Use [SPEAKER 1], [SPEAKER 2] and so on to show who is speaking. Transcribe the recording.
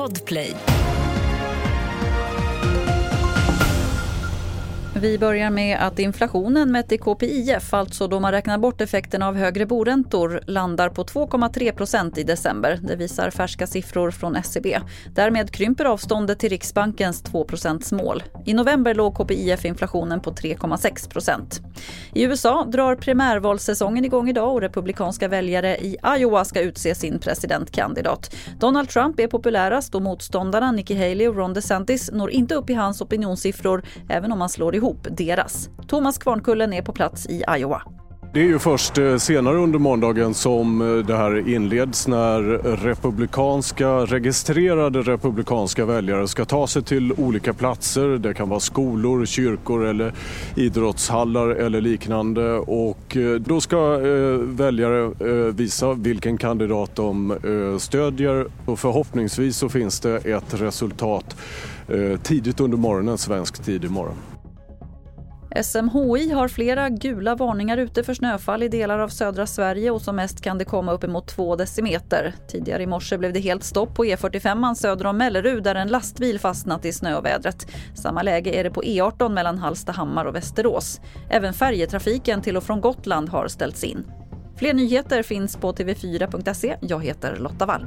[SPEAKER 1] Podplay.
[SPEAKER 2] Vi börjar med att inflationen mätt i KPIF, alltså då man räknar bort effekten av högre boräntor, landar på 2,3 procent i december. Det visar färska siffror från SCB. Därmed krymper avståndet till Riksbankens 2% mål. I november låg KPIF-inflationen på 3,6 procent. I USA drar primärvalssäsongen igång idag och republikanska väljare i Iowa ska utse sin presidentkandidat. Donald Trump är populärast och motståndarna Nikki Haley och Ron DeSantis når inte upp i hans opinionssiffror även om man slår ihop deras. Thomas Kvarnkullen är på plats i Iowa.
[SPEAKER 3] Det är ju först eh, senare under måndagen som eh, det här inleds när republikanska, registrerade republikanska väljare ska ta sig till olika platser. Det kan vara skolor, kyrkor eller idrottshallar eller liknande. Och eh, då ska väljare visa vilken kandidat de stödjer och förhoppningsvis så finns det ett resultat tidigt under morgonen, svensk tid imorgon.
[SPEAKER 2] SMHI har flera gula varningar ute för snöfall i delar av södra Sverige och som mest kan det komma uppemot 2 decimeter. Tidigare i morse blev det helt stopp på E45 söder om Mellerud där en lastbil fastnat i snövädret. Samma läge är det på E18 mellan Hallstahammar och Västerås. Även färjetrafiken till och från Gotland har ställts in. Fler nyheter finns på tv4.se. Jag heter Lotta Wall.